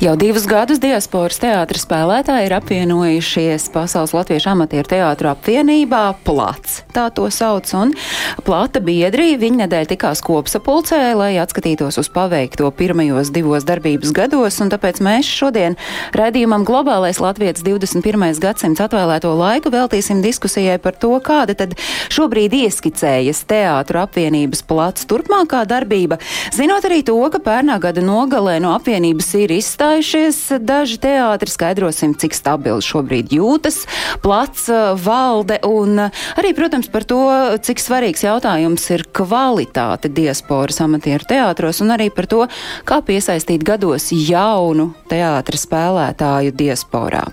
Jau divus gadus diasporas teātris spēlētāji ir apvienojušies Pasaules Latviešu amatieru teātru apvienībā Plats, tā to sauc, un Plata biedri viņa nedēļ tikās kopsapulcē, lai atskatītos uz paveikto pirmajos divos darbības gados, un tāpēc mēs šodien redzījumam Globālais Latvijas 21. gadsimts atvēlēto laiku veltīsim diskusijai par to, kāda tad šobrīd ieskicējas teātru apvienības Plats turpmākā darbība, zinot arī to, ka pērnā gada nogalē no apvienības ir izstāsta iestājušies daži teātri. Skaidrosim, cik stabili šobrīd jūtas plats valde un arī, protams, par to, cik svarīgs jautājums ir kvalitāte diasporas amatieru teātros un arī par to, kā piesaistīt gados jaunu teātra spēlētāju diasporā.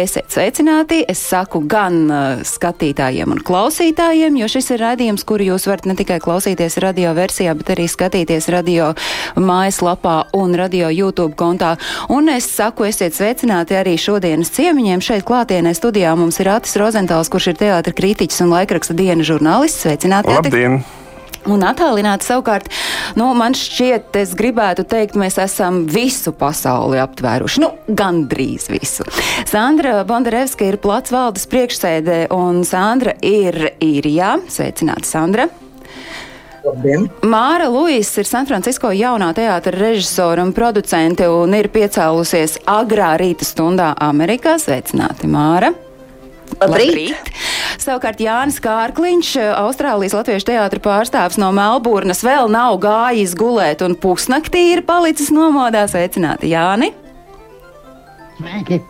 Esiet sveicināti, es saku gan skatītājiem un klausītājiem, jo šis ir radījums, kuru jūs varat ne tikai klausīties radio versijā, bet arī skatīties radio mājaslapā un radio YouTube kontā kontā. Un es saku, esiet sveicināti arī šodienas ciemiņiem. Šeit klātienē studijā mums ir Atis Rozentāls, kurš ir teātra kritiķis un laikraksta diena žurnālists. Sveicināti! Labdien! Un attālināti savukārt, nu, man šķiet, es gribētu teikt, mēs esam visu pasauli aptvēruši. Nu, gandrīz visu. Sandra Bondarevska ir plats valdes priekšsēdē, un Sandra ir īrijā. Sveicināti, Sandra! Labdien. Māra Luisa ir San Francisco jaunā teātra režisora un producente un ir piecēlusies agrā rīta stundā Amerikā. Sveicināti, Māra! Labrīt. Labrīt. Savukārt Jānis Kārkliņš, Austrālijas latviešu teātra pārstāvs no Melburnas, vēl nav gājis gulēt un pusnaktī ir palicis nomodā. Sveicināti, Jāni! Sveiki!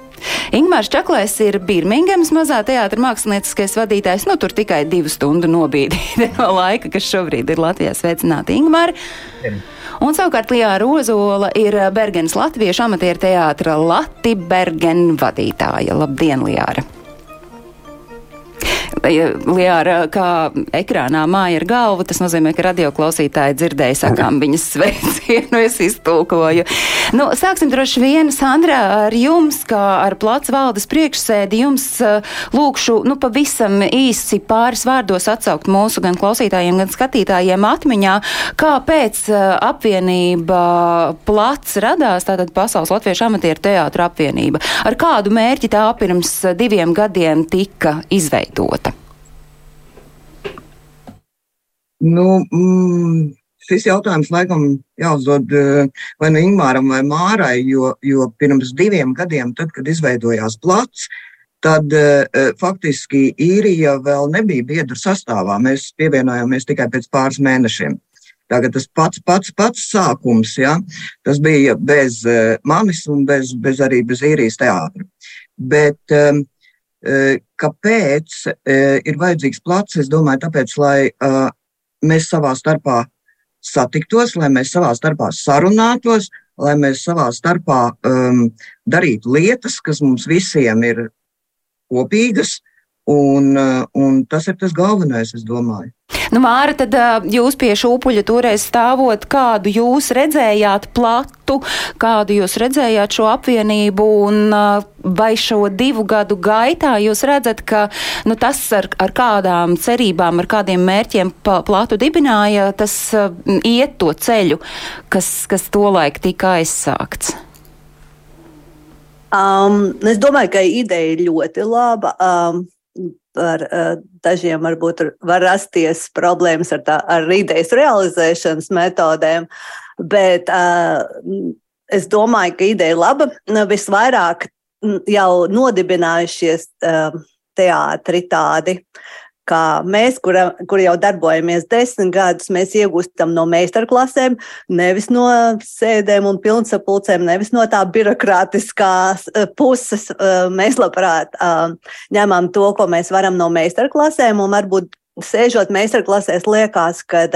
Ingmārs Čaklēs ir Birmingemas mazā teātra mākslinieckais vadītājs. Nu, tur tikai divu stundu nobīdīja no laika, kas šobrīd ir Latvijā. Sveicināti, Ingmāri! Un savukārt Lijā Rozola ir Bergenas Latviešu amatieru teātra Lati Bergen vadītāja. Labdien, Lijāra! Liāra, kā ekrānā māja ar galvu, tas nozīmē, ka radioklausītāji dzirdēja sakām viņas sveicienu, es iztulkoju. Nu, sāksim droši vien, Sandra, ar jums, kā ar plats valdes priekšsēdi, jums lūkšu, nu, pavisam īsi pāris vārdos atsaukt mūsu gan klausītājiem, gan skatītājiem atmiņā, kāpēc apvienība plats radās, tātad Pasaules Latviešu amatieru teātra apvienība. Ar kādu mērķi tā pirms diviem gadiem tika izveidota? Nu, mm, šis jautājums laikam jāuzdod vai nu Ingūram vai Mārai, jo, jo pirms diviem gadiem, tad, kad izveidojās plats, tad faktiski īrija vēl nebija biedru sastāvā. Mēs pievienojāmies tikai pēc pāris mēnešiem. Tagad tas pats, pats, pats sākums, ja, tas bija bez manis un bez, bez arī bez īrijas teātra. Bet um, kāpēc ir vajadzīgs plats? Es domāju, tāpēc, lai mēs savā starpā satiktos, lai mēs savā starpā sarunātos, lai mēs savā starpā um, darītu lietas, kas mums visiem ir kopīgas. Un, uh, un tas ir tas galvenais, es domāju. Nu, Māra, tad jūs pie šūpuļa toreiz stāvot, kādu jūs redzējāt platu, kādu jūs redzējāt šo apvienību un vai šo divu gadu gaitā jūs redzat, ka nu, tas ar, ar kādām cerībām, ar kādiem mērķiem platu dibināja, tas iet to ceļu, kas, kas tolaik tika aizsākts? Um, es domāju, ka ideja ir ļoti laba. Um, ar uh, dažiem varbūt var rasties problēmas ar, tā, ar idejas realizēšanas metodēm, bet uh, es domāju, ka ideja ir laba. Visvairāk jau nodibinājušies uh, teātri tādi kā mēs, kura, kur jau darbojamies desmit gadus, mēs iegūstam no meistarklasēm, nevis no sēdēm un pilnsapulcēm, nevis no tā birokrātiskās eh, puses. Eh, mēs labprāt eh, ņemam to, ko mēs varam no meistarklasēm, un varbūt sēžot meistarklasēs liekas, ka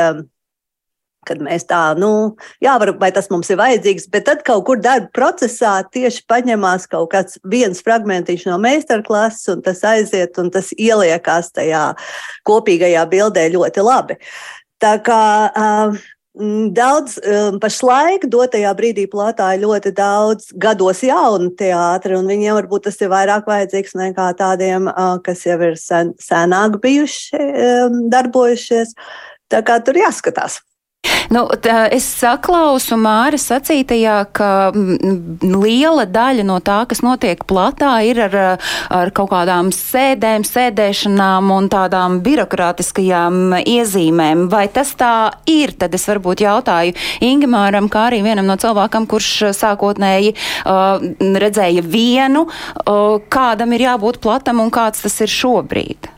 kad mēs tā, nu, jā, var, vai tas mums ir vajadzīgs, bet tad kaut kur darba procesā tieši paņemās kaut kāds viens fragmentiņš no meistarklases, un tas aiziet, un tas ieliekās tajā kopīgajā bildē ļoti labi. Tā kā uh, Daudz pašlaik, dotajā brīdī, plātā ir ļoti daudz gados jaunu teātri, un viņiem varbūt tas ir vairāk vajadzīgs nekā tādiem, kas jau ir sen, senāk bijuši, darbojušies. Tā kā tur jāskatās. Nu, tā, es saklausu Māra sacītajā, ka liela daļa no tā, kas notiek platā, ir ar, ar kaut kādām sēdēm, sēdēšanām un tādām birokrātiskajām iezīmēm. Vai tas tā ir? Tad es varbūt jautāju Ingemāram, kā arī vienam no cilvēkam, kurš sākotnēji uh, redzēja vienu, uh, kādam ir jābūt platam un kāds tas ir šobrīd.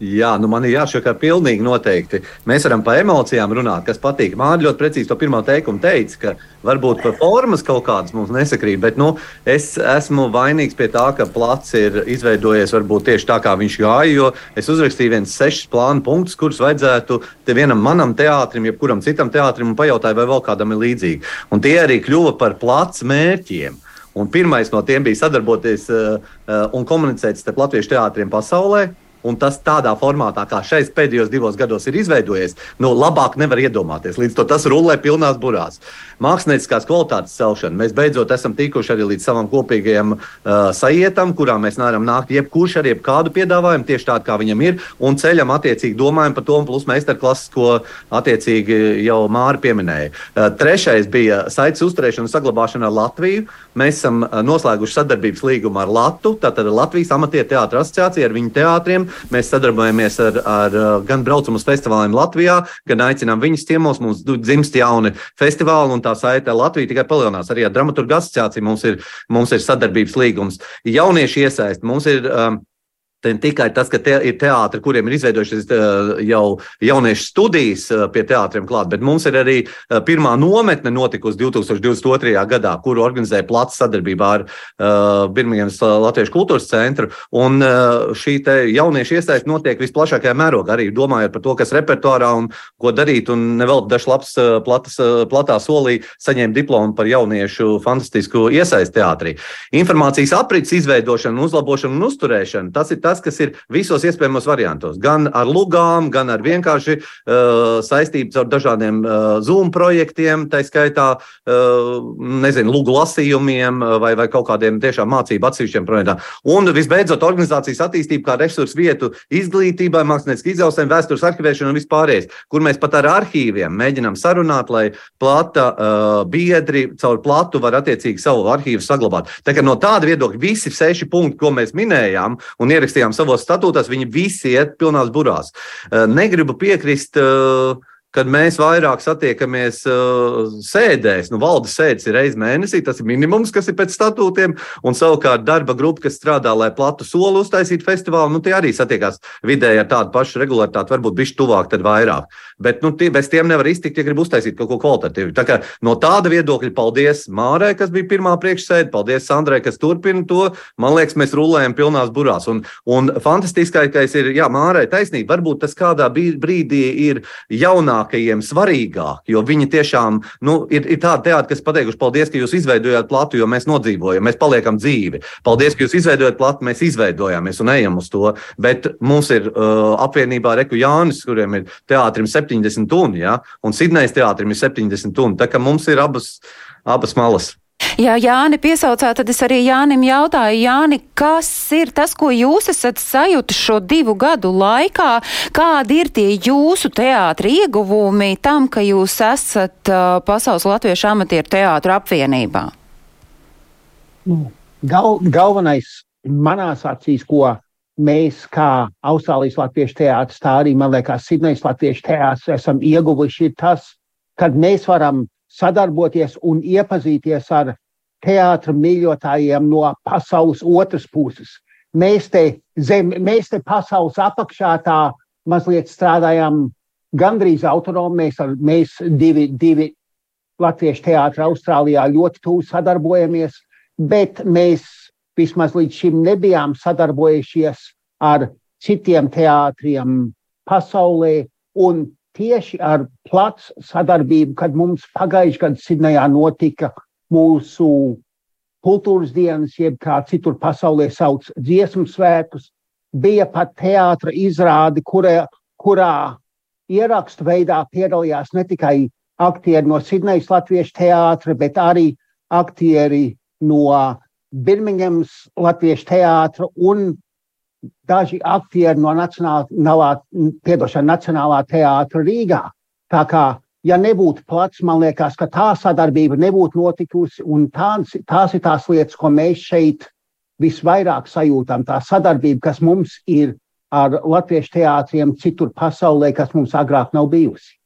Jā, nu man ir jāsaka, ka pilnīgi noteikti. Mēs varam par emocijām runāt, kas patīk. Man ļoti precīzi to pirmo teikumu teica, ka varbūt par formas kaut kādas mums nesakrīt, bet nu, es esmu vainīgs pie tā, ka plats ir izveidojies varbūt tieši tā, kā viņš gāja, jo es uzrakstīju viens sešus plānu punktus, kurus vajadzētu te vienam manam teātrim, jebkuram citam teātrim, un pajautāju, vai vēl kādam ir līdzīgi. Un tie arī kļuva par plats mērķiem. Un pirmais no tiem bija sadarboties uh, uh, un komunicēt starp latviešu teātriem pasaulē, Un tas tādā formātā, kā šeit pēdējos divos gados ir izveidojies, nu, labāk nevar iedomāties. Līdz to tas rullē pilnās burās. Mākslinieckās kvalitātes celšana. Mēs beidzot esam tikuši arī līdz savam kopīgajam uh, sajietam, kurā mēs nevaram nākt jebkurš ar jebkādu piedāvājumu, tieši tādu, kā viņam ir, un ceļam attiecīgi domājam par to, un plus meistarklases, ko attiecīgi jau Māri pieminēja. Uh, trešais bija saites uzturēšana un saglabāšana ar Latviju. Mēs esam uh, noslēguši sadarbības līgumu ar Latu, tātad Latvijas amatieru teātra asociāciju ar viņu teātriem Mēs sadarbojamies ar, ar gan braucam uz festivāliem Latvijā, gan aicinām viņus ciemos. Mums dzimst jauni festivāli, un tā saite Latvija tikai palielinās. Arī ar dramaturgu asociāciju mums ir, mums ir sadarbības līgums. Jaunieši iesaist. Mums ir um, Ne tikai tas, ka te ir teātris, kuriem ir izveidojušies jau jauniešu studijas pie teātriem klāt, bet mums ir arī pirmā nometne notikusi 2022. gadā, kuru organizēja Plats sadarbībā ar uh, Birmingemas Latviešu kultūras centru. Un uh, šī jauniešu iesaiste notiek visplašākajā mērogā, arī domājot par to, kas repertuārā un ko darīt. Un nevēl dažs labs platas, platā solī saņēma diplomu par jauniešu fantastisku iesaisti teātrī. Informācijas aprits izveidošana, uzlabošana un uzturēšana. Tas ir tas, tas, kas ir visos iespējamos variantos. Gan ar lugām, gan ar vienkārši uh, saistības ar dažādiem uh, Zoom projektiem, tā skaitā, uh, nezinu, lugu lasījumiem uh, vai, vai kaut kādiem tiešām mācību atsevišķiem projektiem. Un visbeidzot, organizācijas attīstība kā resursu vietu izglītībai, mākslinieckai izaugsmē, vēstures arhivēšanai un vispārējais, kur mēs pat ar arhīviem mēģinām sarunāt, lai plata uh, biedri caur platu var attiecīgi savu arhīvu saglabāt. Tā kā no tāda viedokļa visi seši punkti, ko mēs minējām un ierakstījām, ierakstījām savos statūtos, viņi visi iet pilnās burās. Eh, negribu piekrist uh, kad mēs vairāk satiekamies uh, sēdēs. Nu, valdes sēdes ir reizes mēnesī, tas ir minimums, kas ir pēc statūtiem. Un savukārt darba grupa, kas strādā, lai platu soli uztaisītu festivālu, nu, tie arī satiekās vidēji ar tādu pašu regularitāti, varbūt bišķi tuvāk, tad vairāk. Bet nu, tie, bez tiem nevar iztikt, ja grib uztaisīt kaut ko kvalitatīvu. Tā kā no tāda viedokļa paldies Mārai, kas bija pirmā priekšsēde, paldies Sandrai, kas turpina to. Man liekas, mēs rulējam pilnās burās. Un, un fantastiskākais ir, jā, Mārai taisnība, varbūt tas kādā brīdī ir jaunā jaunākajiem svarīgāk, jo viņi tiešām nu, ir, ir tādi teātri, kas pateikuši, paldies, ka jūs izveidojāt platu, jo mēs nodzīvojam, mēs paliekam dzīvi. Paldies, ka jūs izveidojat platu, mēs izveidojāmies un ejam uz to. Bet mums ir uh, apvienībā Reku Jānis, kuriem ir teātrim 70 un, ja, un Sidnejas teātrim ir 70 un. Tā kā mums ir abas, abas malas. Jā, Jāni piesaucāt, tad es arī Jānim jautāju, Jāni, kas ir tas, ko jūs esat sajutis šo divu gadu laikā? Kādi ir tie jūsu teātri ieguvumi tam, ka jūs esat uh, Pasaules Latviešu amatieru teātru apvienībā? Nu, gal, galvenais manās acīs, ko mēs kā Austrālijas Latviešu teātris, tā arī, man liekas, Sidnejas Latviešu teātris esam ieguvuši, ir tas, kad mēs varam sadarboties un iepazīties ar teātra mīļotājiem no pasaules otras puses. Mēs te, zem, mēs te pasaules apakšā tā mazliet strādājam gandrīz autonomi. Mēs, ar, mēs divi, divi latviešu teātri Austrālijā ļoti tuvu sadarbojamies, bet mēs vismaz līdz šim nebijām sadarbojušies ar citiem teātriem pasaulē. Un tieši ar plats sadarbību, kad mums pagājušajā gadā Sidnejā notika mūsu kultūras dienas, jeb kā citur pasaulē sauc dziesmu svētkus, bija pat teātra izrāde, kurā, kurā ierakstu veidā piedalījās ne tikai aktieri no Sidnejas Latviešu teātra, bet arī aktieri no Birmingemas Latviešu teātra un daži aktieri no Nacionālā, piedošana, Nacionālā teātra Rīgā. Tā kā, ja nebūtu plats, man liekas, ka tā sadarbība nebūtu notikusi, un tās, tās ir tās lietas, ko mēs šeit visvairāk sajūtam. Tā sadarbība, kas mums ir ar latviešu teātriem citur pasaulē, kas mums agrāk nav bijusi.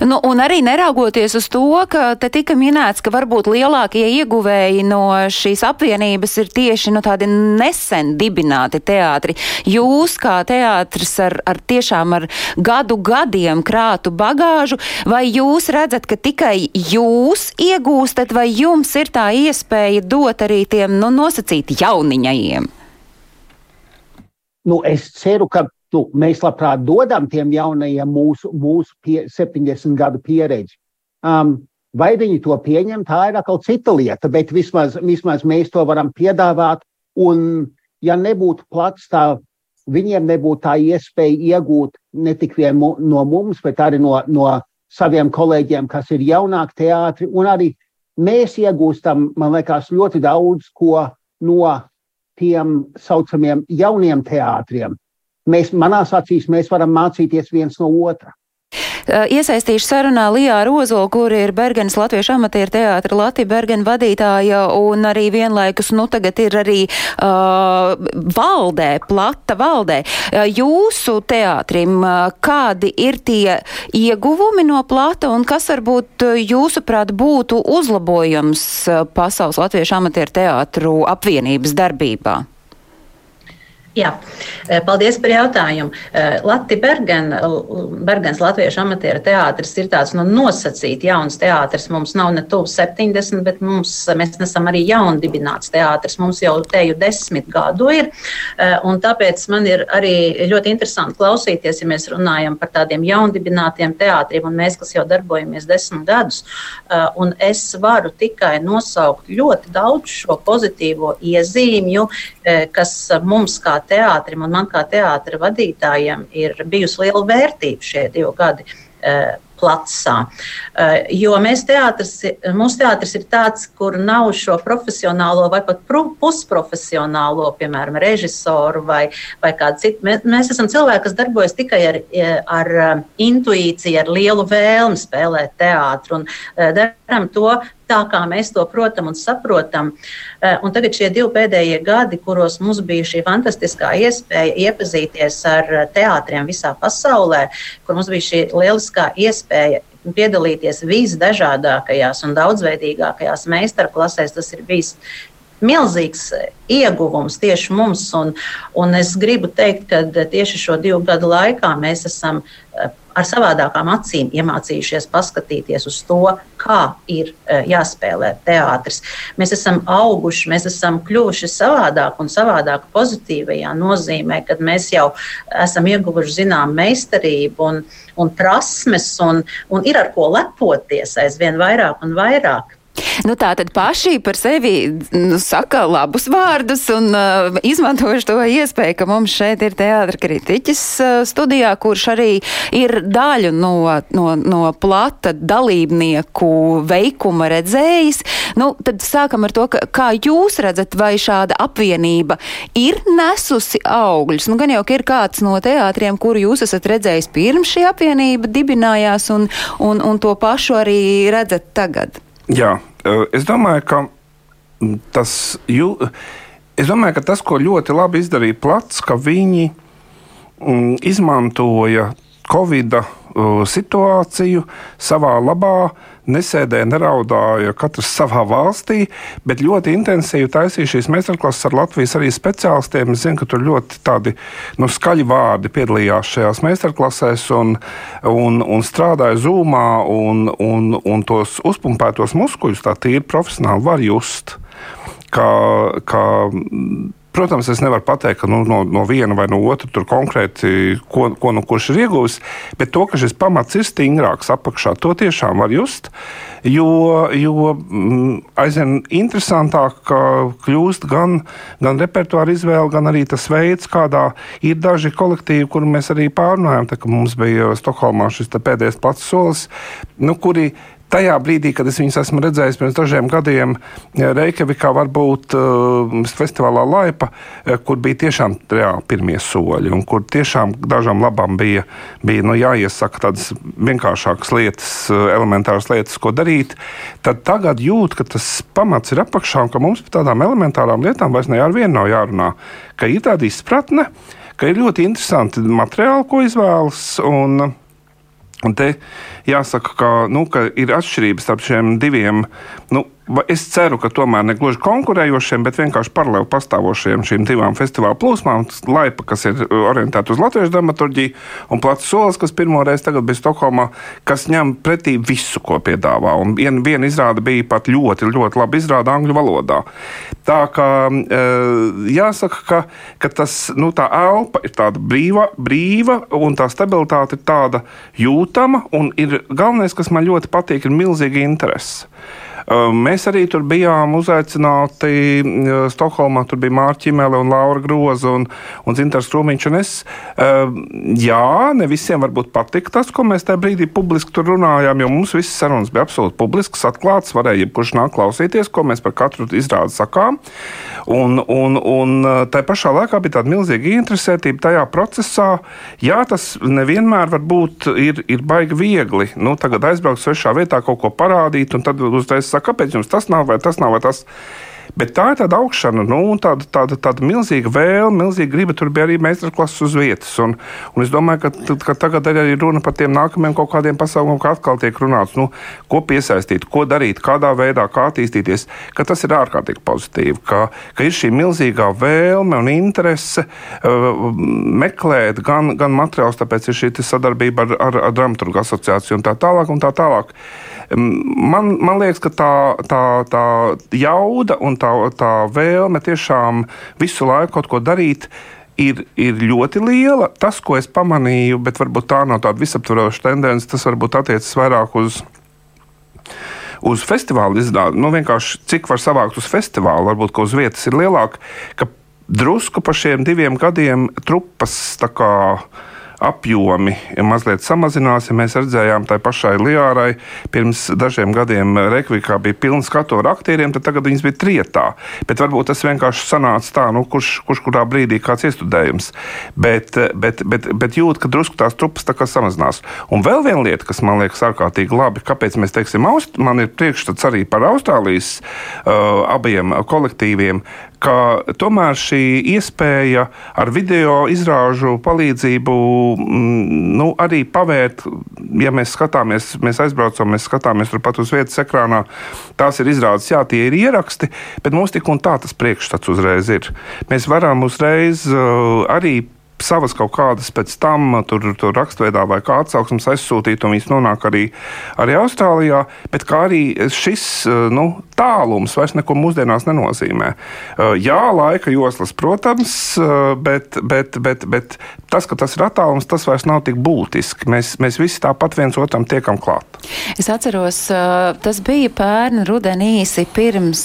Nu, un arī neraugoties uz to, ka te tika minēts, ka varbūt lielākie ieguvēji no šīs apvienības ir tieši nu, tādi nesen dibināti teātri. Jūs kā teātris ar, ar tiešām ar gadu gadiem krātu bagāžu, vai jūs redzat, ka tikai jūs iegūstat, vai jums ir tā iespēja dot arī tiem nu, nosacīti jauniņajiem? Nu, es ceru, ka nu, mēs labprāt dodam tiem jaunajiem mūsu, mūsu pie, 70 gadu pieredzi. Um, vai viņi to pieņem, tā ir atkal cita lieta, bet vismaz, vismaz mēs to varam piedāvāt. Un, ja nebūtu plats, tā viņiem nebūtu tā iespēja iegūt ne tikai no mums, bet arī no, no saviem kolēģiem, kas ir jaunāki teātri. Un arī mēs iegūstam, man liekas, ļoti daudz ko no tiem saucamiem jauniem teātriem mēs, manās acīs, mēs varam mācīties viens no otra. Iesaistīšu sarunā Lijā Rozolu, kur ir Bergenas Latviešu amatieru teātra Latvija Bergena vadītāja un arī vienlaikus, nu tagad ir arī uh, valdē, plata valdē. Jūsu teātrim, kādi ir tie ieguvumi no plata un kas varbūt jūsuprāt būtu uzlabojums Pasaules Latviešu amatieru teātru apvienības darbībā? Jā, paldies par jautājumu. Latvijas Bergen, Bergens Latviešu amatieru teātris ir tāds nu, nosacīts jauns teātris. Mums nav ne tuvu 70, bet mums, mēs esam arī jaundibināts teātris. Mums jau teju desmit gadu ir. Tāpēc man ir arī ļoti interesanti klausīties, ja mēs runājam par tādiem jaundibinātiem teātriem, un mēs, kas jau darbojamies desmit gadus. Un es varu tikai nosaukt ļoti daudz šo pozitīvo iezīmju, kas mums kā teātrim un man kā teātra vadītājiem ir bijusi liela vērtība šie divi gadi. Uh, Platsā. Uh, jo teātris, mūsu teātris ir tāds, kur nav šo profesionālo vai pat pusprofesionālo, piemēram, režisoru vai, vai kādu citu. Mēs, mēs esam cilvēki, kas darbojas tikai ar, ar intuīciju, ar lielu vēlmi spēlēt teātru un darām to tā, kā mēs to protam un saprotam. Eh, un tagad šie divi pēdējie gadi, kuros mums bija šī fantastiskā iespēja iepazīties ar eh, teātriem visā pasaulē, kur mums bija šī lieliskā iespēja piedalīties visdažādākajās un daudzveidīgākajās meistarklasēs. Tas ir bijis milzīgs eh, ieguvums tieši mums. Un, un es gribu teikt, ka tieši šo divu gadu laikā mēs esam ar savādākām acīm iemācījušies paskatīties uz to, kā ir e, jāspēlē teātris. Mēs esam auguši, mēs esam kļuvuši savādāk un savādāk pozitīvajā nozīmē, kad mēs jau esam ieguvuši zinām meistarību un, un prasmes un, un ir ar ko lepoties aizvien vairāk un vairāk. Nu, tā tad paši par sevi nu, saka labus vārdus un uh, izmantojuši to iespēju, ka mums šeit ir teātra kritiķis uh, studijā, kurš arī ir daļu no, no, no plata dalībnieku veikuma redzējis. Nu, tad sākam ar to, ka, kā jūs redzat, vai šāda apvienība ir nesusi augļus. Nu, gan jau ir kāds no teātriem, kuru jūs esat redzējis pirms šī apvienība dibinājās, un, un, un to pašu arī redzat tagad. Jā, es domāju, ka tas, jū, es domāju, ka tas, ko ļoti labi izdarīja Plats, ka viņi mm, izmantoja Covid situāciju savā labā, nesēdēja, neraudāja katrs savā valstī, bet ļoti intensīvi taisīja šīs meistarklases ar Latvijas arī speciālistiem. Es zinu, ka tur ļoti tādi nu, skaļi vārdi piedalījās šajās meistarklasēs un, un, un strādāja zūmā, un, un, un tos uzpumpētos muskuļus tā tīri profesionāli var just. Kā, kā Protams, es nevaru pateikt, ka nu, no, no viena vai no otra tur konkrēti, ko, ko nu kurš ir ieguvis, bet to, ka šis pamats ir stingrāks apakšā, to tiešām var just. Jo, jo mm, aizvien interesantāk kļūst gan, gan repertuāra izvēle, gan arī tas veids, kādā ir daži kolektīvi, kur mēs arī pārunājam. Tā, mums bija Stokholmā šis pēdējais plats solis, nu, kuri tajā brīdī, kad es viņus esmu redzējis pirms dažiem gadiem Reikjavikā, varbūt uh, festivālā Laipa, uh, kur bija tiešām reāli pirmie soļi, un kur tiešām dažām labām bija, bija nu, jāiesaka tādas vienkāršākas lietas, elementāras lietas, ko darīt, tad tagad jūt, ka tas pamats ir apakšā un ka mums par tādām elementārām lietām vairs ne ar vienu nav jārunā, ka ir tāda izpratne, ka ir ļoti interesanti materiāli, ko izvēlas. Un, Un te jāsaka, ka, nu, ka ir atšķirības starp šiem diviem nu, Es ceru, ka tomēr ne gluži konkurējošiem, bet vienkārši paralēli pastāvošiem šīm divām festivāla plūsmām. Laipa, kas ir uh, orientēta uz latviešu dramaturģiju, un Plats solis, kas pirmoreiz tagad bija Stokholmā, kas ņem pretī visu, ko piedāvā. Un viena vien izrāde bija pat ļoti, ļoti labi izrāda angļu valodā. Tā kā uh, jāsaka, ka, ka tas, nu, tā elpa ir tāda brīva, brīva, un tā stabilitāte ir tāda jūtama, un ir galvenais, kas man ļoti patīk, ir milzīga interese. Mēs arī tur bijām uzaicināti Stokholmā. Tur bija Čimele un Laura Groza un, un Zintars Krūmiņš. Un es, jā, ne visiem varbūt patika tas, ko mēs tajā brīdī publiski tur runājām, jo mums visas sarunas bija absolūti publiskas, atklātas. Varēja jebkurš nāk klausīties, ko mēs par katru izrādi sakām. Un, un, un tā pašā laikā bija tāda milzīga interesētība tajā procesā. Jā, tas nevienmēr varbūt ir, ir baigi viegli. Nu, tagad aizbraukt svešā vietā, kaut ko parādīt, un tad uzreiz saka, kāpēc jums tas nav vai tas nav vai tas. Bet tā ir tāda augšana, nu, tāda, tāda, tāda milzīga vēlme, milzīga griba. Tur bija arī meistarklases uz vietas. Un, un es domāju, ka, ka tagad arī runa par tiem nākamajiem kaut kādiem pasākumiem, kā atkal tiek runāts, nu, ko piesaistīt, ko darīt, kādā veidā, kā attīstīties. Tas ir ārkārtīgi pozitīvi, ka, ka ir šī milzīgā vēlme un interese uh, meklēt gan, gan materiālus, tāpēc ir šī sadarbība ar, ar, ar dramaturgu asociāciju un tā tālāk. Un tā tālāk. Man, man liekas, ka tā, tā, tā jauda un tā, tā vēlme tiešām visu laiku kaut ko darīt ir, ir ļoti liela. Tas, ko es pamanīju, bet varbūt tā nav tāda visaptvaroša tendence, tas varbūt attiecas vairāk uz. Uz festivāla izrādi, nu vienkārši cik var savākt uz festivālu, varbūt uz vietas ir lielāka, ka drusku pa šiem diviem gadiem trupas tā kā uh, apjomi mazliet samazinās. Ja mēs redzējām tai pašai Lijārai pirms dažiem gadiem Reikvikā bija pilns skatu ar aktieriem, tad tagad viņas bija trietā. Bet varbūt tas vienkārši sanāca tā, nu, kurš, kurš kurā brīdī kāds iestudējums. Bet, bet, bet, bet jūt, ka drusku tās trupas tā kā samazinās. Un vēl viena lieta, kas man liekas ārkārtīgi labi, kāpēc mēs teiksim, Aust man ir priekšstats arī par Austrālijas uh, abiem kolektīviem, ka tomēr šī iespēja ar video izrāžu palīdzību mm, nu, arī pavērt, ja mēs skatāmies, mēs aizbraucam, mēs skatāmies turpat uz vietas ekrānā, tās ir izrādes, jā, tie ir ieraksti, bet mums tik un tā tas priekšstats uzreiz ir. Mēs varam uzreiz uh, arī savas kaut kādas pēc tam tur, tur raksturveidā vai kā atsauksmes aizsūtīt, un viņas nonāk arī, arī Austrālijā. Bet kā arī šis nu, tālums vairs neko mūsdienās nenozīmē. Jā, laika joslas, protams, bet, bet, bet, bet tas, ka tas ir attālums, tas vairs nav tik būtiski. Mēs, mēs visi tāpat viens otram tiekam klāt. Es atceros, tas bija pērn rudenī īsi pirms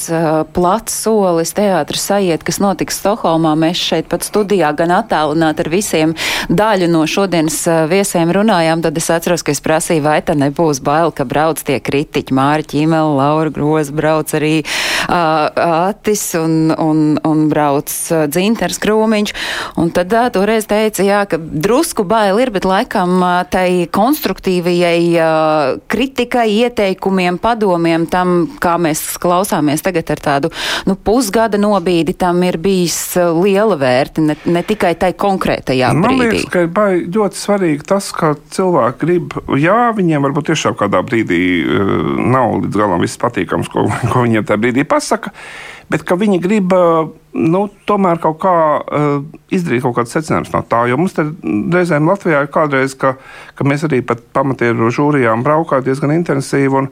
plats solis teātris sajiet, kas notiks Stokholmā. Mēs šeit pat studijā gan attālināti ar visiem. Daļu no šodienas viesiem runājām, tad es atceros, ka es prasīju, vai tā nebūs bail, ka brauc tie kritiķi, Māri Ķīmela, Laura Groza, brauc arī uh, Atis un, un, un brauc uh, Dzinters Krūmiņš. Un tad uh, toreiz teica, jā, ka drusku bail ir, bet laikam uh, tai konstruktīvajai uh, kritikai, ieteikumiem, padomiem tam, kā mēs klausāmies tagad ar tādu nu, pusgada nobīdi, tam ir bijis liela vērta, ne, ne tikai tai konkrēti konkrētajā brīdī? Man liekas, ka ir ļoti svarīgi tas, ka cilvēki grib, jā, viņiem varbūt tiešām kādā brīdī uh, nav līdz galam viss patīkams, ko, ko viņiem tajā brīdī pasaka. Bet viņi grib uh, nu, tomēr kaut kā uh, izdarīt kaut kādas secinājumus no tā. Jo mums reizēm Latvijā ir kādreiz, ka, ka mēs arī pat pamatieru žūrijām braukājām diezgan intensīvi. Un,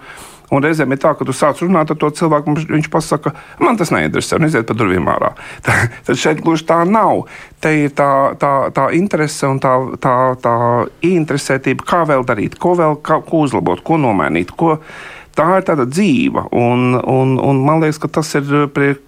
Un reizēm ir tā, ka tu sāc runāt ar to cilvēku, un viņš pasaka, man tas neinteresē, un iziet pa durvīm ārā. Tad šeit gluži tā nav. Te ir tā, tā, tā interese un tā, tā, tā ieinteresētība, kā vēl darīt, ko vēl kā, ko uzlabot, ko nomainīt. Ko, tā ir tāda dzīva, un, un, un man liekas, ka tas ir priekš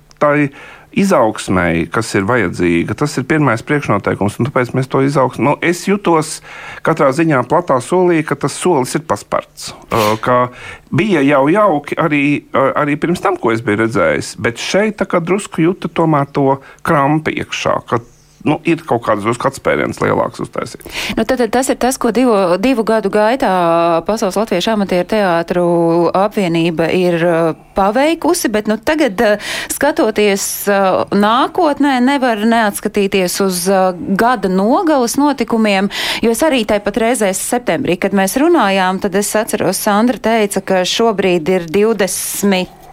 tai izaugsmēji, kas ir vajadzīga. Tas ir pirmais priekšnoteikums, tāpēc mēs to izaugsmē. Nu, es jutos katrā ziņā platā solī, ka tas solis ir pasparts. Uh, bija jau jauki arī, uh, arī pirms tam, ko es biju redzējis, bet šeit drusku jūtu tomēr to krampi iekšā nu, ir kaut kāds atspēriens lielāks uztaisīt. Nu, tad, tad tas ir tas, ko divu, divu gadu gaitā Pasaules Latviešu amatieru teātru apvienība ir uh, paveikusi, bet nu, tagad uh, skatoties uh, nākotnē, nevar neatskatīties uz gada nogalas notikumiem, jo es arī tāpat reizē septembrī, kad mēs runājām, tad es atceros, Sandra teica, ka šobrīd ir 20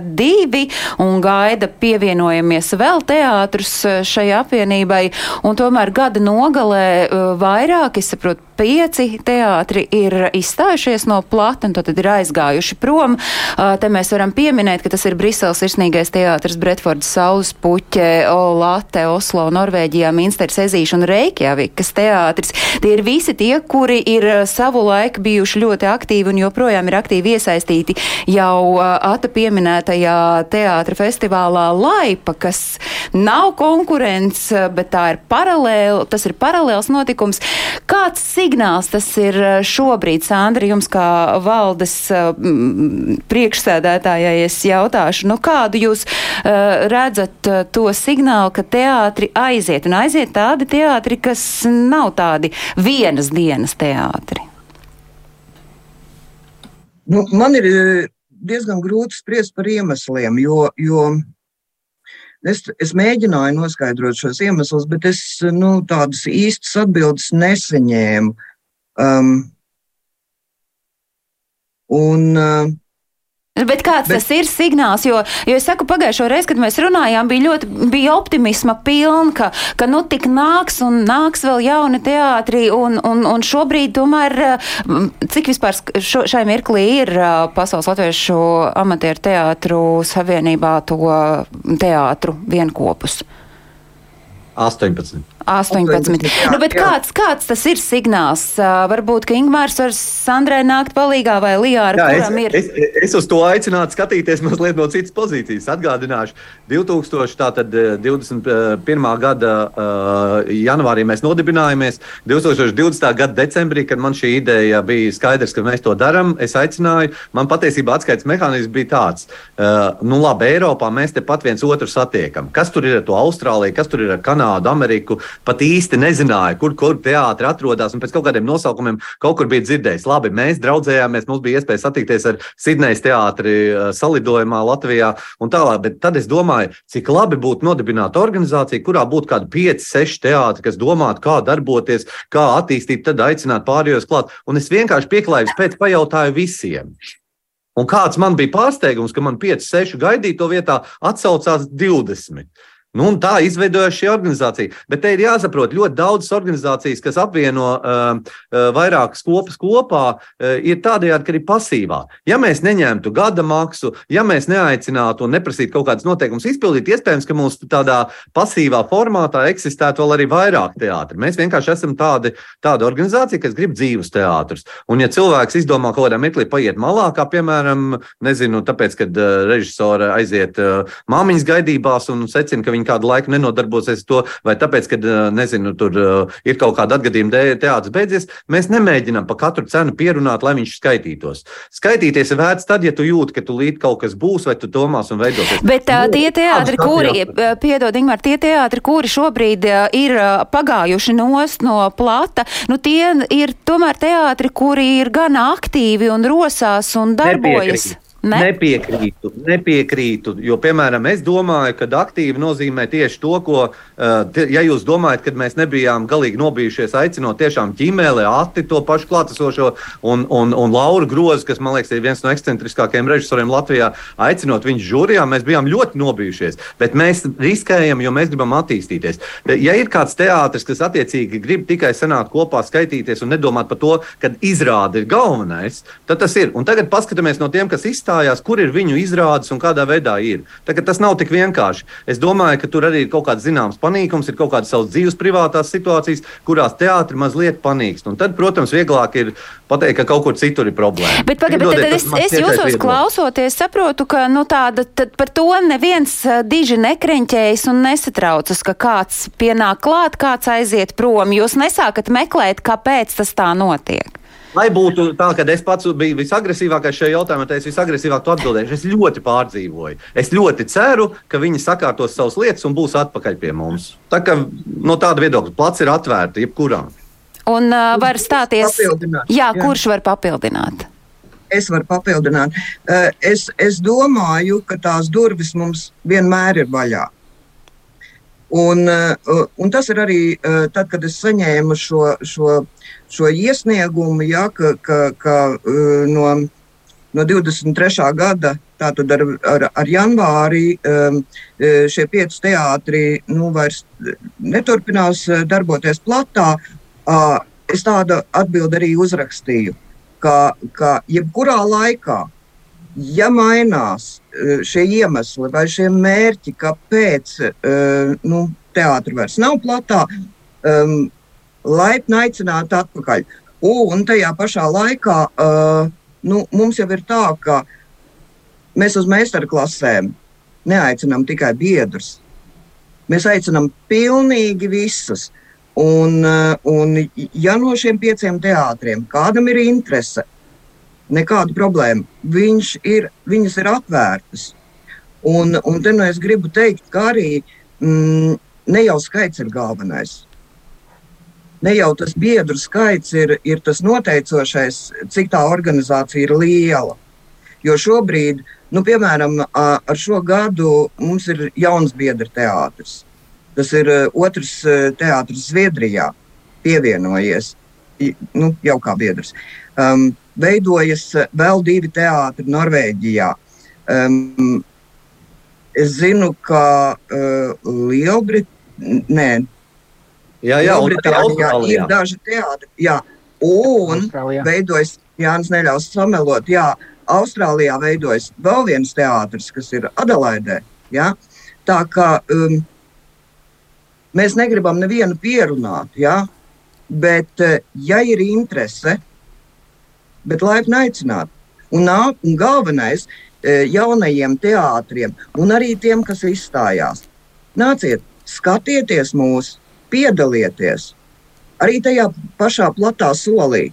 divi un gaida pievienojamies vēl teātrus šai apvienībai. Un tomēr gada nogalē vairāk, es saprotu, pieci teātri ir izstājušies no plata un tad ir aizgājuši prom. Te mēs varam pieminēt, ka tas ir Briseles virsnīgais teātris, Bretfords Saules puķe, Olate, Oslo, Norvēģijā, Minsters Ezīša un Reikjavikas teātris. Tie ir visi tie, kuri ir savu laiku bijuši ļoti aktīvi un joprojām ir aktīvi iesaistīti jau Ata pieminētajā teātra festivālā Laipa, kas nav konkurence, bet tā ir paralēli, tas ir paralēls notikums. Kāds signāls tas ir eh, šobrīd, Sandra, jums kā valdes eh, priekšsēdētājai es jautāšu, nu kādu jūs uh, redzat to signālu, ka teātri aiziet un aiziet tādi teātri, kas nav tādi vienas dienas teātri? Nu, man ir diezgan grūti spriest par iemesliem, jo, jo Es, es mēģināju noskaidrot šos iemeslus, bet es nu, tādas īstas atbildes nesaņēmu. Um, un, uh, Bet kāds Bet... tas ir signāls? Jo, jo es saku, pagājušo reizi, kad mēs runājām, bija ļoti bija optimisma pilna, ka, ka nu tik nāks un nāks vēl jauni teātri. Un, un, un šobrīd, tomēr, cik vispār šo, šai mirklī ir Pasaules Latviešu amatieru teātru savienībā to teātru vienkopus? 18. 18. Jā, nu, bet jā. kāds, kāds tas ir signāls? Varbūt, ka Ingmārs var Sandrai nākt palīgā vai Lijāra, jā, kuram es, ir? Es, es uz to aicinātu skatīties mazliet no citas pozīcijas. Atgādināšu, 2021. gada janvārī mēs nodibinājāmies. 2020. gada decembrī, kad man šī ideja bija skaidrs, ka mēs to darām, es aicināju. Man patiesībā atskaites mehānisms bija tāds, uh, nu labi, Eiropā mēs tepat viens otru satiekam. Kas tur ir ar to Austrāliju, kas tur ir ar Kanādu, Ameriku? Pat īsti nezināja, kur, kur teātris atrodas. Pēc kaut kādiem nosaukumiem kaut kur bija dzirdējis. Labi, mēs draudzējāmies, mums bija iespēja satikties ar Sidnejas teātri eh, salidojumā Latvijā un tālāk. Bet tad es domāju, cik labi būtu nodibināta organizācija, kurā būtu kādi 5, 6 teātri, kas domātu, kā darboties, kā attīstīt, tad aicināt pārējos klāt. Un es vienkārši pieklājos pēc pajautāju visiem. Un kāds man bija pārsteigums, ka man 5, 6 gaidīto vietā atsaucās 20. Nu, tā izveidojas šī organizācija. Bet te ir jāsaprot, ļoti daudzas organizācijas, kas apvieno uh, uh, vairākas kopas kopā, uh, ir tādējādi, ka ir pasīvā. Ja mēs neņemtu gada maksu, ja mēs neaicinātu un neprasītu kaut kādas noteikumus izpildīt, iespējams, ka mums tādā pasīvā formātā eksistētu vēl arī vairāk teātri. Mēs vienkārši esam tādi, tāda organizācija, kas grib dzīvus teātrus. Un, ja cilvēks izdomā kaut kādā mirklī paiet malā, kā piemēram, nezinu, tāpēc, kad uh, režisori aiziet uh, māmiņas gaidībās un secina, ka viņi kādu laiku nenodarbosies to, vai tāpēc, ka, nezinu, tur ir kaut kāda atgadījuma teātris beidzies, mēs nemēģinām pa katru cenu pierunāt, lai viņš skaitītos. Skaitīties ir vērts tad, ja tu jūti, ka tu līdz kaut kas būs, vai tu domās un veidosies. Bet tā, nu, tie teātri, kuri, piedod, Ingmār, tie teātri, kuri šobrīd ir pagājuši nost no plata, nu tie ir tomēr teātri, kuri ir gan aktīvi un rosās un darbojas. Nepiekrīt. Ne? Nepiekrītu, nepiekrītu. Jo, piemēram, es domāju, ka aktīvi nozīmē tieši to, ko, uh, ja jūs domājat, ka mēs nebijām galīgi nobijušies, aicinot tiešām ķīmēlē, Ati to pašu klātesošo un, un, un Lauru Grozu, kas, man liekas, ir viens no ekscentriskākajiem režisoriem Latvijā, aicinot viņu žūrijā, mēs bijām ļoti nobijušies. Bet mēs riskējam, jo mēs gribam attīstīties. Ja ir kāds teātris, kas attiecīgi grib tikai sanākt kopā, skaitīties un nedomāt par to, ka izrāde ir galvenais, tad tas ir. Un tagad paskatāmies no tiem, kas izsaka izstājās, kur ir viņu izrādes un kādā veidā ir. Tas nav tik vienkārši. Es domāju, ka tur arī ir kaut kāds zināms panīkums, ir kaut kādas savas dzīves privātās situācijas, kurās teātris mazliet panīkst. Un tad, protams, vieglāk ir pateikt, ka kaut kur citur ir problēma. Bet, paga, bet tad es, es jūsos klausoties, saprotu, ka nu, tāda, par to neviens diži nekreņķējas un nesatraucas, ka kāds pienāk klāt, kāds aiziet prom. Jūs nesākat meklēt, kāpēc tas tā notiek. Lai būtu tā, ka es pats biju visagresīvākais šajā jautājumā, tad es visagresīvāk to atbildēšu. Es ļoti pārdzīvoju. Es ļoti ceru, ka viņi sakārtos savas lietas un būs atpakaļ pie mums. Tā kā no tāda viedokļa plats ir atvērta jebkuram. Un uh, var stāties. Jā, jā, kurš var papildināt? Es varu papildināt. Uh, es, es domāju, ka tās durvis mums vienmēr ir vaļā. Un, uh, un tas ir arī uh, tad, kad es saņēmu šo, šo šo iesniegumu, ja, ka, ka, ka e, no, no 23. gada, tātad ar, ar, ar janvāri, šie pieci teātri nu, vairs neturpinās darboties platā. Es tādu atbildi arī uzrakstīju, ka, ka jebkurā laikā, ja mainās šie iemesli vai šie mērķi, kāpēc nu, teātris vairs nav platā, um, laipni aicināti atpakaļ. Un tajā pašā laikā uh, nu, mums jau ir tā, ka mēs uz meistarklasēm neaicinām tikai biedrus. Mēs aicinām pilnīgi visus. Un, un ja no šiem pieciem teātriem kādam ir interese, nekāda problēma, viņš ir, viņas ir atvērtas. Un, un te nu es gribu teikt, ka arī mm, ne jau skaits ir galvenais ne jau tas biedru skaits ir, ir tas noteicošais, cik tā organizācija ir liela. Jo šobrīd, nu, piemēram, ar šo gadu mums ir jauns biedru teātris. Tas ir otrs teātris Zviedrijā, pievienojies nu, jau kā biedrs. Um, veidojas vēl divi teātri Norvēģijā. Um, es zinu, ka uh, Lielbritānija, Jā, jā, Lielbritānijā ir daži teātri. Jā. Un Austrālijā. veidojas, Jānis neļaus samelot, jā, Austrālijā veidojas vēl viens teātris, kas ir Adelaidē. Jā. Tā kā um, mēs negribam nevienu pierunāt, jā, bet uh, ja ir interese, bet laipni aicināt. Un, nāk, un galvenais uh, jaunajiem teātriem un arī tiem, kas izstājās, nāciet, skatieties mūsu! piedalieties arī tajā pašā platā solī.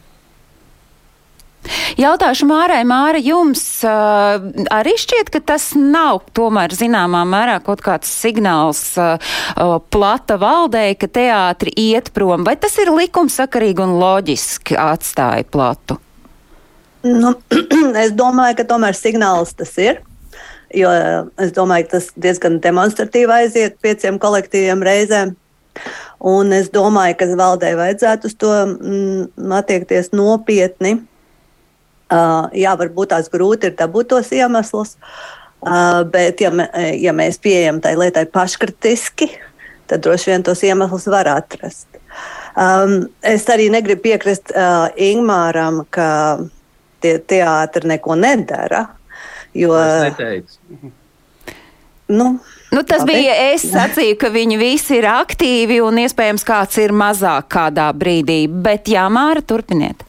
Jautāšu Mārai, Māra, jums uh, arī šķiet, ka tas nav tomēr zināmā mērā kaut kāds signāls uh, plata valdē, ka teātri iet prom, vai tas ir likumsakarīgi un loģiski atstāja platu? Nu, es domāju, ka tomēr signāls tas ir. Jo es domāju, ka tas diezgan demonstratīvi aiziet pieciem kolektīviem reizēm. Un es domāju, ka valdē vajadzētu uz to mm, attiekties nopietni. Uh, jā, varbūt tās grūti ir dabūt tos iemeslus, uh, bet ja, me, ja mēs pieejam tai lietai paškritiski, tad droši vien tos iemeslus var atrast. Um, es arī negribu piekrist uh, Ingūram, ka tie teātri neko nedara. Jo. Nu, Nu, tas Labi. bija es sacīju, ka viņi visi ir aktīvi un iespējams kāds ir mazāk kādā brīdī, bet jā, Māra, turpiniet.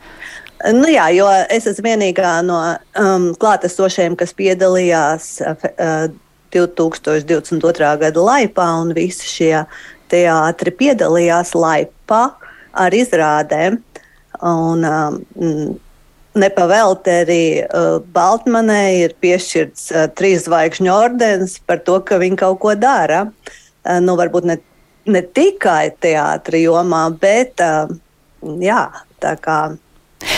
Nu jā, jo es esmu vienīgā no um, klātesošiem, kas piedalījās uh, 2022. gada laipā, un visi šie teātri piedalījās laipā ar izrādēm. Un, um, Nepavēlti arī uh, Baltmanai ir piešķirts uh, trīs zvaigžņu ordenis par to, ka viņa kaut ko dara. Uh, nu, varbūt ne, ne tikai teātris jomā, bet uh, jā, tā kā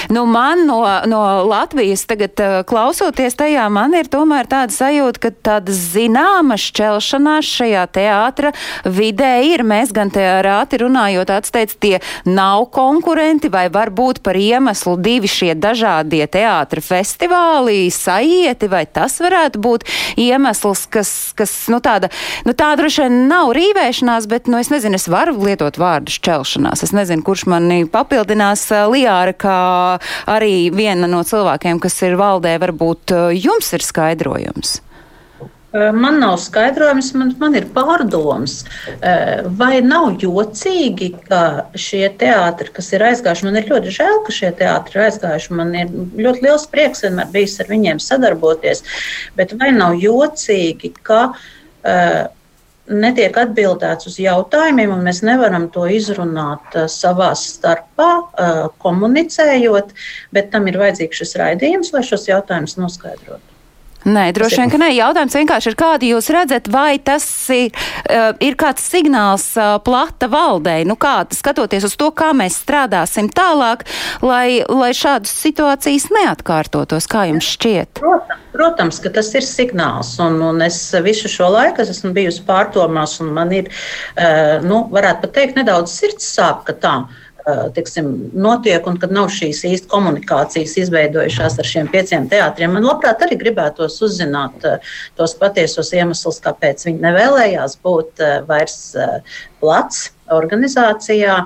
Nu, man no, no Latvijas tagad uh, klausoties tajā, man ir tomēr tāda sajūta, ka tāda zināma šķelšanās šajā teātra vidē ir. Mēs gan te rāti runājot, atsteic, tie nav konkurenti vai varbūt par iemeslu divi šie dažādie teātra festivāli saieti, vai tas varētu būt iemesls, kas, kas nu tāda, nu tā droši vien nav rīvēšanās, bet, nu es nezinu, es varu lietot vārdu šķelšanās. Es nezinu, kurš mani papildinās uh, Lijāra, kā arī viena no cilvēkiem, kas ir valdē, varbūt uh, jums ir skaidrojums. Uh, man nav skaidrojums, man, man ir pārdoms. Uh, vai nav jocīgi, ka šie teātri, kas ir aizgājuši, man ir ļoti žēl, ka šie teātri ir aizgājuši. Man ir ļoti liels prieks vienmēr bijis ar viņiem sadarboties. Bet vai nav jocīgi, ka uh, netiek atbildēts uz jautājumiem, un mēs nevaram to izrunāt uh, savā starpā, uh, komunicējot, bet tam ir vajadzīgs šis raidījums, lai šos jautājumus noskaidrotu. Nē, droši vien, ka nē. Jautājums vienkārši ir, kādu jūs redzat, vai tas ir, uh, ir kāds signāls uh, plata valdei, nu kā, skatoties uz to, kā mēs strādāsim tālāk, lai, lai šādas situācijas neatkārtotos, kā jums šķiet? Protams, protams ka tas ir signāls, un, un es visu šo laiku es esmu bijusi pārdomās, un man ir, uh, nu, varētu pat teikt, nedaudz sirds sāp, ka tā tiksim, notiek un kad nav šīs īsti komunikācijas izveidojušās ar šiem pieciem teātriem. Man labprāt arī gribētos uzzināt tos patiesos iemeslus, kāpēc viņi nevēlējās būt vairs plats organizācijā.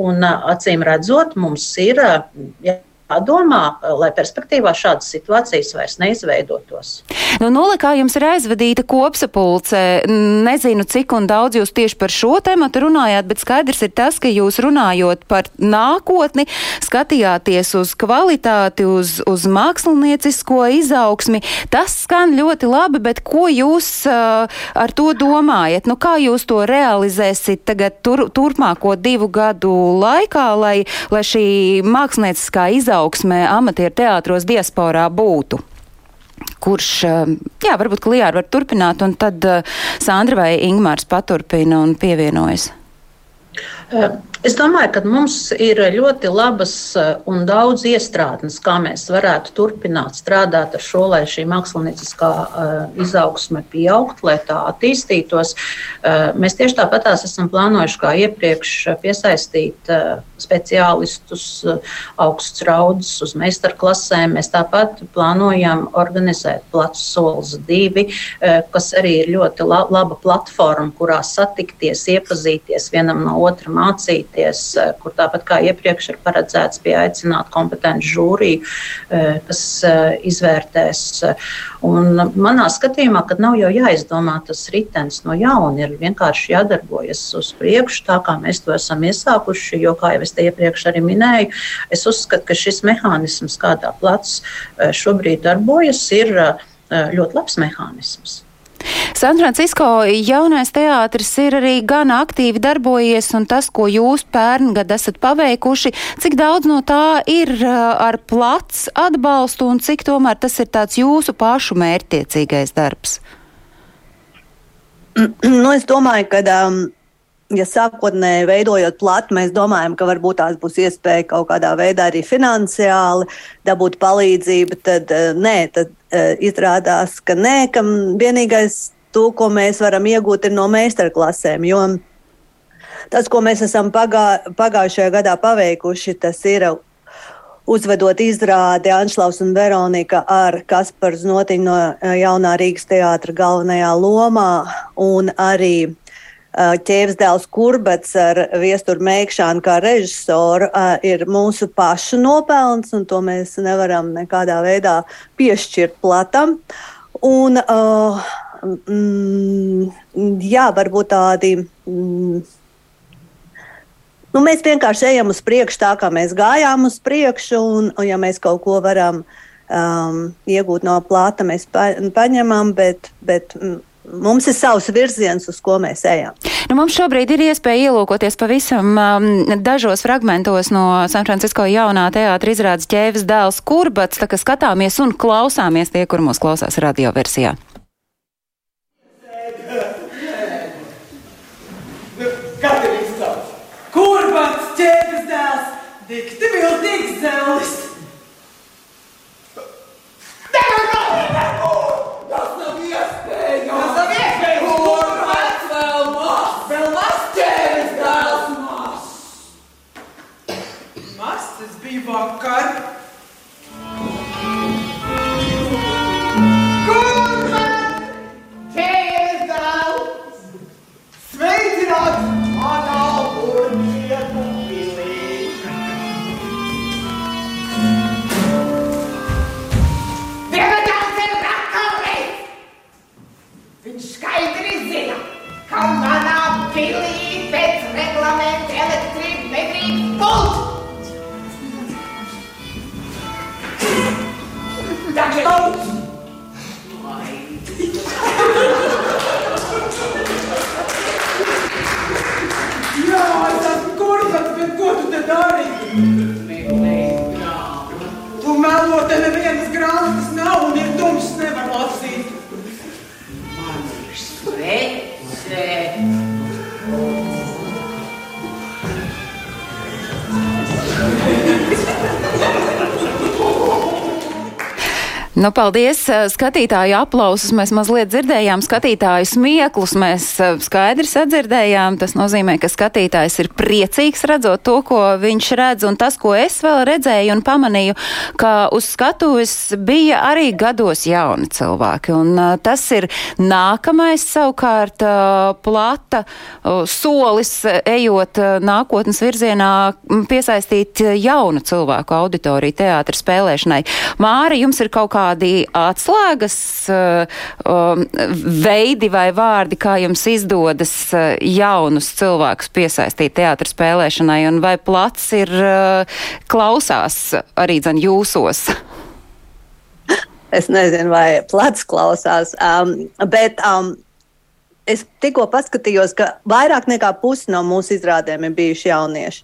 Un acīm redzot, mums ir. Ja, jādomā, lai perspektīvā šādas situācijas vairs neizveidotos. Nu, Nolikā jums ir aizvadīta kopsapulce. Nezinu, cik un daudz jūs tieši par šo tematu runājāt, bet skaidrs ir tas, ka jūs runājot par nākotni, skatījāties uz kvalitāti, uz, uz māksliniecisko izaugsmi. Tas skan ļoti labi, bet ko jūs uh, ar to domājat? Nu, kā jūs to realizēsiet tagad tur, turpmāko divu gadu laikā, lai, lai šī mākslinieciskā izaugsme izaugsme amatieru teātros diasporā būtu? Kurš, eh, jā, varbūt Klijāra var turpināt, un tad eh, Sandra vai Ingmārs paturpina un pievienojas. Eh, es domāju, ka mums ir ļoti labas eh, un daudz iestrādnes, kā mēs varētu turpināt strādāt ar šo, lai šī mākslinieckā eh, izaugsme pieaugtu, lai tā attīstītos. Mēs tieši tāpatās esam plānojuši kā iepriekš piesaistīt speciālistus, augstus raudus uz meistarklasēm. Mēs tāpat plānojam organizēt placu solis divi, kas arī ir ļoti laba platforma, kurā satikties, iepazīties vienam no otra mācīties, eh, kur tāpat kā iepriekš ir paredzēts pieaicināt kompetenci žūriju, eh, kas eh, izvērtēs. Un manā skatījumā, kad nav jau jāizdomā tas ritenis no jauna, ir vienkārši jādarbojas uz priekšu, tā kā mēs to esam iesākuši. Jo, kā jau es te iepriekš arī minēju, es uzskatu, ka šis mehānisms, kādā plats šobrīd darbojas, ir ļoti labs mehānisms. San Francisco jaunais teātris ir arī gan aktīvi darbojies, un tas, ko jūs pērngad esat paveikuši, cik daudz no tā ir uh, ar plats atbalstu, un cik tomēr tas ir tāds jūsu pašu mērķtiecīgais darbs? Nu, es domāju, ka. Um, ja sākotnēji veidojot platu, mēs domājam, ka varbūt tās būs iespēja kaut kādā veidā arī finansiāli dabūt palīdzību, tad uh, nē, tad izrādās, ka nē, ka vienīgais to, ko mēs varam iegūt no meistarklasēm. Tas, ko mēs esam pagā, pagājušajā gadā paveikuši, tas ir uzvedot izrādi Anšlaus un Veronika ar Kasparu Znotiņu no eh, Jaunā Rīgas teātra galvenajā lomā un arī eh, ķēves dēls Kurbats ar viesturu meikšanu kā režisoru uh, ir mūsu pašu nopelns, un to mēs nevaram nekādā veidā piešķirt platam. Un, uh, mm, jā, varbūt tādi. Mm, Nu, mēs vienkārši ejam uz priekšu tā, kā mēs gājām uz priekšu, un, un ja mēs kaut ko varam um, iegūt no plāta, mēs pa, paņemam, bet, bet mm, Mums ir savs virziens, uz ko mēs ejam. Nu, mums šobrīd ir iespēja ielūkoties pavisam um, dažos fragmentos no San Francisco jaunā teātra izrādes ķēves dēls Kurbats, tā kā skatāmies un klausāmies tie, kur mūs klausās radioversijā. Kurbats ķēves dēls, dikti viltīgs zelis! Tev ir kaut kas! Tas nav! Vakar. Nu, paldies! Skatītāju aplausus mēs mazliet dzirdējām, skatītāju smieklus mēs skaidri sadzirdējām. Tas nozīmē, ka skatītājs ir priecīgs redzot to, ko viņš redz, un tas, ko es vēl redzēju un pamanīju, ka uz skatuves bija arī gados jauni cilvēki. Un tas ir nākamais savukārt plata solis, ejot nākotnes virzienā, piesaistīt jaunu cilvēku auditoriju teātra spēlēšanai. Māri, jums ir kaut kā kādi atslēgas uh, veidi vai vārdi, kā jums izdodas uh, jaunus cilvēkus piesaistīt teātra spēlēšanai, un vai plats ir uh, klausās arī dzen jūsos? Es nezinu, vai plats klausās, um, bet um, es tikko paskatījos, ka vairāk nekā pusi no mūsu izrādēm ir bijuši jaunieši.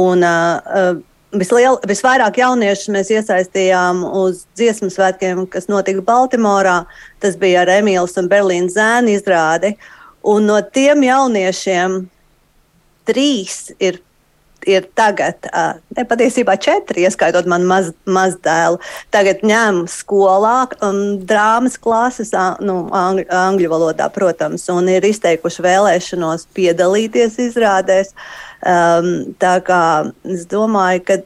Un, uh, uh, Visliel, visvairāk jauniešus mēs iesaistījām uz dziesmu svētkiem, kas notika Baltimorā. Tas bija ar Emīlas un Berlīnas zēnu izrādi. Un no tiem jauniešiem trīs ir, ir tagad, ne patiesībā četri, ieskaitot man maz, mazdēlu. Tagad ņem skolā um, drāmas klases, nu, angļu, angļu valodā, protams, un ir izteikuši vēlēšanos piedalīties izrādēs. Um, tā kā es domāju, ka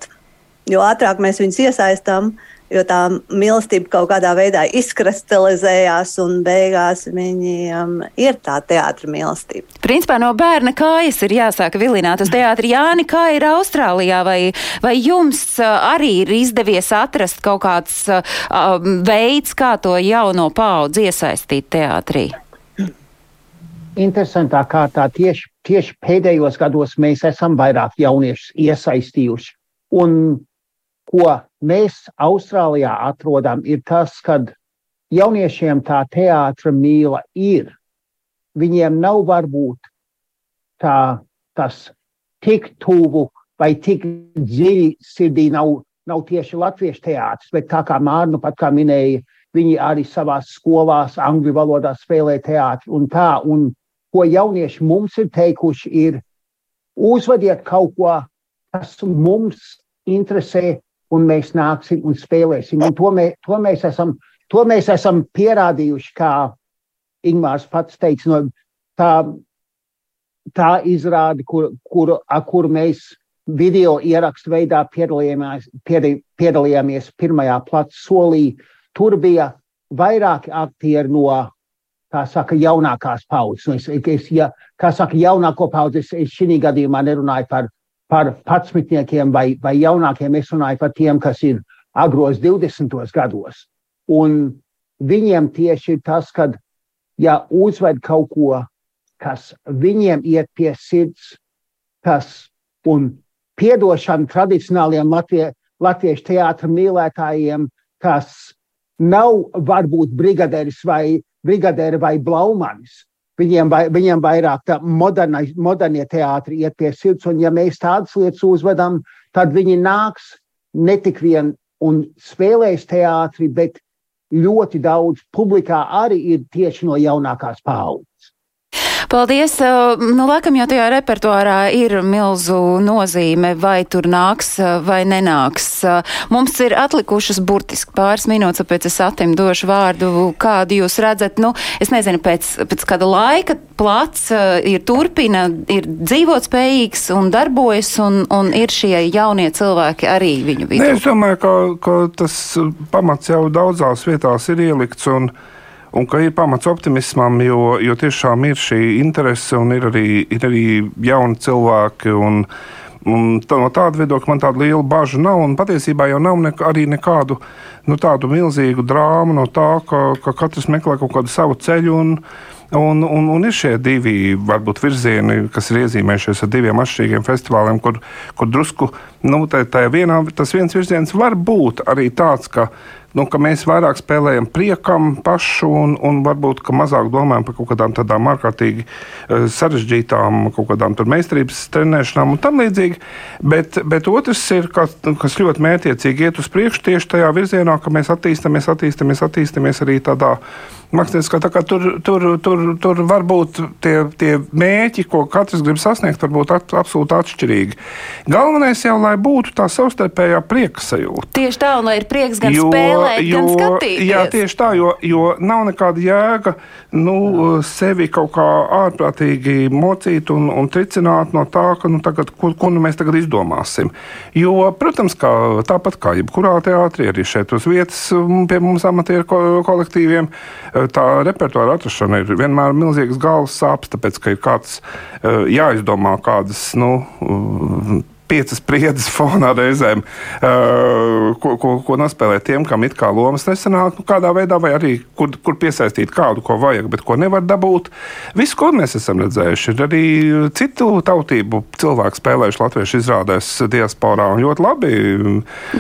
jo ātrāk mēs viņus iesaistām, jo tā mīlestība kaut kādā veidā izkristalizējās, un beigās viņiem ir tā teātris mīlestība. Principā no bērna kājas ir jāsāk vilināt uz teātri. Jāni, kā ir Austrālijā, vai, vai jums arī ir izdevies atrast kaut kāds uh, veids, kā to jauno paudzi iesaistīt teātrī? Interesantā kārtā tieši, tieši pēdējos gados mēs esam vairāk jauniešus iesaistījuši. Un ko mēs Austrālijā atrodam, ir tas, ka jauniešiem tā teātra mīla ir. Viņiem nav varbūt tā, tas tik tuvu vai tik dziļi sirdī nav, nav tieši latviešu teātris, bet tā kā Mārnu pat kā minēja, viņi arī savās skolās angļu valodā spēlē teātri un tā. Un ko jaunieši mums ir teikuši, ir uzvediet kaut ko, kas mums interesē, un mēs nāksim un spēlēsim. Un to, mē, to, mēs esam, to mēs esam pierādījuši, kā Ingmārs pats teica, no tā, tā izrāde, kur, kur, kur mēs video ierakstu veidā piedalījāmies, piedalījāmies pirmajā plats solī. Tur bija vairāki aktieri no kā saka, jaunākās paudzes. Es, es, ja, kā saka, jaunāko paudzi, es, es šī gadījumā nerunāju par, par patsmitniekiem vai, vai jaunākiem, es runāju par tiem, kas ir agros 20. gados. Un viņiem tieši ir tas, kad, ja uzved kaut ko, kas viņiem iet pie sirds, kas un piedošana tradicionāliem latvie, latviešu teātra mīlētājiem, kas nav varbūt brigadieris vai brigadēri vai blaumanis. Viņiem, vai, viņiem vairāk tā moderna, modernie teātri iet pie sirds, un ja mēs tādas lietas uzvedam, tad viņi nāks ne tik vien un spēlēs teātri, bet ļoti daudz publikā arī ir tieši no jaunākās paudzes. Paldies! Nu, laikam jau tajā repertuārā ir milzu nozīme, vai tur nāks vai nenāks. Mums ir atlikušas burtiski pāris minūtes, tāpēc es atim došu vārdu, kādu jūs redzat. Nu, es nezinu, pēc, pēc kāda laika plats ir turpina, ir dzīvot spējīgs un darbojas, un, un ir šie jaunie cilvēki arī viņu vidū. Ne, es domāju, ka, ka tas pamats jau daudzās vietās ir ielikts. Un, un ka ir pamats optimismam, jo, jo tiešām ir šī interese un ir arī, ir arī jauni cilvēki. Un, Un tā, no tāda viedokļa man tāda liela bažas nav. Un patiesībā jau nav ne, arī nekādu nu, tādu milzīgu drāmu no tā, ka, ka katrs meklē kaut kādu savu ceļu. Un, Un, un, un ir šie divi varbūt, virzieni, kas ir iezīmējušies ar diviem atšķirīgiem festivāliem, kur, kur drusku nu, tā, tā vienā, tas viens virziens var būt arī tāds, ka nu, ka mēs vairāk spēlējam priekam pašu un, un varbūt mazāk domājam par kaut kādām tādām ārkārtīgi uh, sarežģītām, kaut kādām meistarības trenēšanām un tam līdzīgi. Bet, bet otrs ir, kas, kas ļoti mērķiecīgi iet uz priekšu tieši tajā virzienā, ka mēs attīstāmies, attīstāmies, attīstāmies arī tādā māksliniekā. Tā tur, tur, tur, tur var būt tie, tie mērķi, ko katrs grib sasniegt, varbūt at, absolūti atšķirīgi. Galvenais jau, lai būtu tā savstarpējā prieka sajūta. Tieši tā, un lai ir prieks gan jo, spēlēt, jo, gan skatīties. Jā, tieši tā, jo, jo nav nekāda jēga nu, sevi kaut kā ārprātīgi mocīt un, un tricināt no tā, ka nu, tagad, ko, ko nu mēs tagad izdomāsim. Jo, protams, kā, tāpat kā jebkurā teātrī, arī šeit uz vietas pie mums amatieru kolektīviem tā repertuāra atrašana ir vienmēr milzīgas galvas sāpes, tāpēc ka ir kāds jāizdomā kādas. Nu, piecas priedes fonā reizēm, uh, ko, ko, ko nospēlēt tiem, kam it kā lomas nesanāk, nu, kādā veidā, vai arī kur, kur piesaistīt kādu, ko vajag, bet ko nevar dabūt. Visu, ko mēs esam redzējuši, ir arī citu tautību cilvēku spēlējuši latviešu izrādēs diasporā un ļoti labi.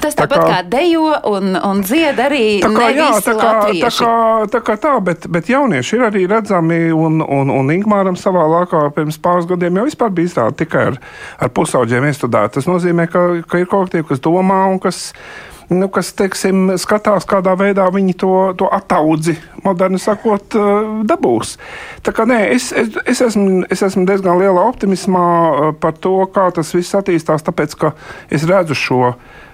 Tas tāpat tā kā, kā dejo un, un dzied arī tā kā, jā, tā kā, tā kā, tā kā tā, bet, bet jaunieši ir arī redzami un, un, un Ingmāram savā laikā pirms pāris gadiem jau vispār bija izrāda tikai ar, ar pusauģiem iestudēt strādā. Tas nozīmē, ka, ka ir kolektīvi, kas domā un kas. Nu, kas, teiksim, skatās, kādā veidā viņi to, to ataudzi, moderni sakot, eh, dabūs. Tā kā nē, es, es, es, esmu, es esmu diezgan lielā optimismā eh, par to, kā tas viss attīstās, tāpēc, ka es redzu šo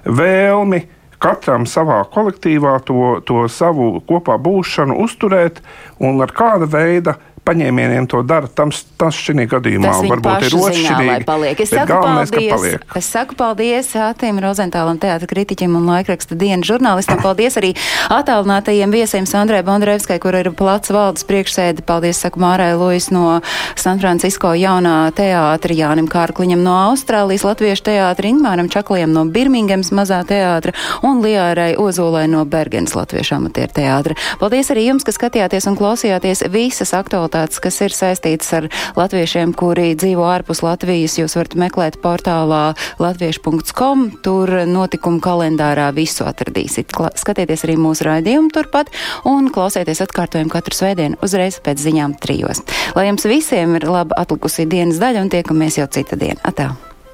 vēlmi katram savā kolektīvā to, to savu kopā būšanu uzturēt un ar kāda veida paņēmieniem to dara, tam, tas šī gadījumā tas varbūt ir otršķirīgi. Es saku galvenais, paldies, es saku paldies Atim Rozentālam, teātra kritiķim un laikraksta dienas žurnālistam. Paldies arī attālinātajiem viesiem Sandrai Bondrevskai, kur ir plats valdes priekšsēde. Paldies, saku Mārai Luis no San Francisco jaunā teātra, Jānim Kārkliņam no Austrālijas Latviešu teātra, Ingmāram Čakliem no Birmingems mazā teātra un Liārai Ozolai no Bergens Latviešu amatieru teātra. Paldies arī jums, ka skatījāties un klausījāties visas aktualitātes aktualitātes, kas ir saistītas ar latviešiem, kuri dzīvo ārpus Latvijas. Jūs varat meklēt portālā latviešu.com, tur notikumu kalendārā visu atradīsiet. Kla skatieties arī mūsu raidījumu turpat un klausieties atkārtojumu katru svētdienu uzreiz pēc ziņām trijos. Lai jums visiem ir laba atlikusī dienas daļa un tiekamies jau cita diena. Atā!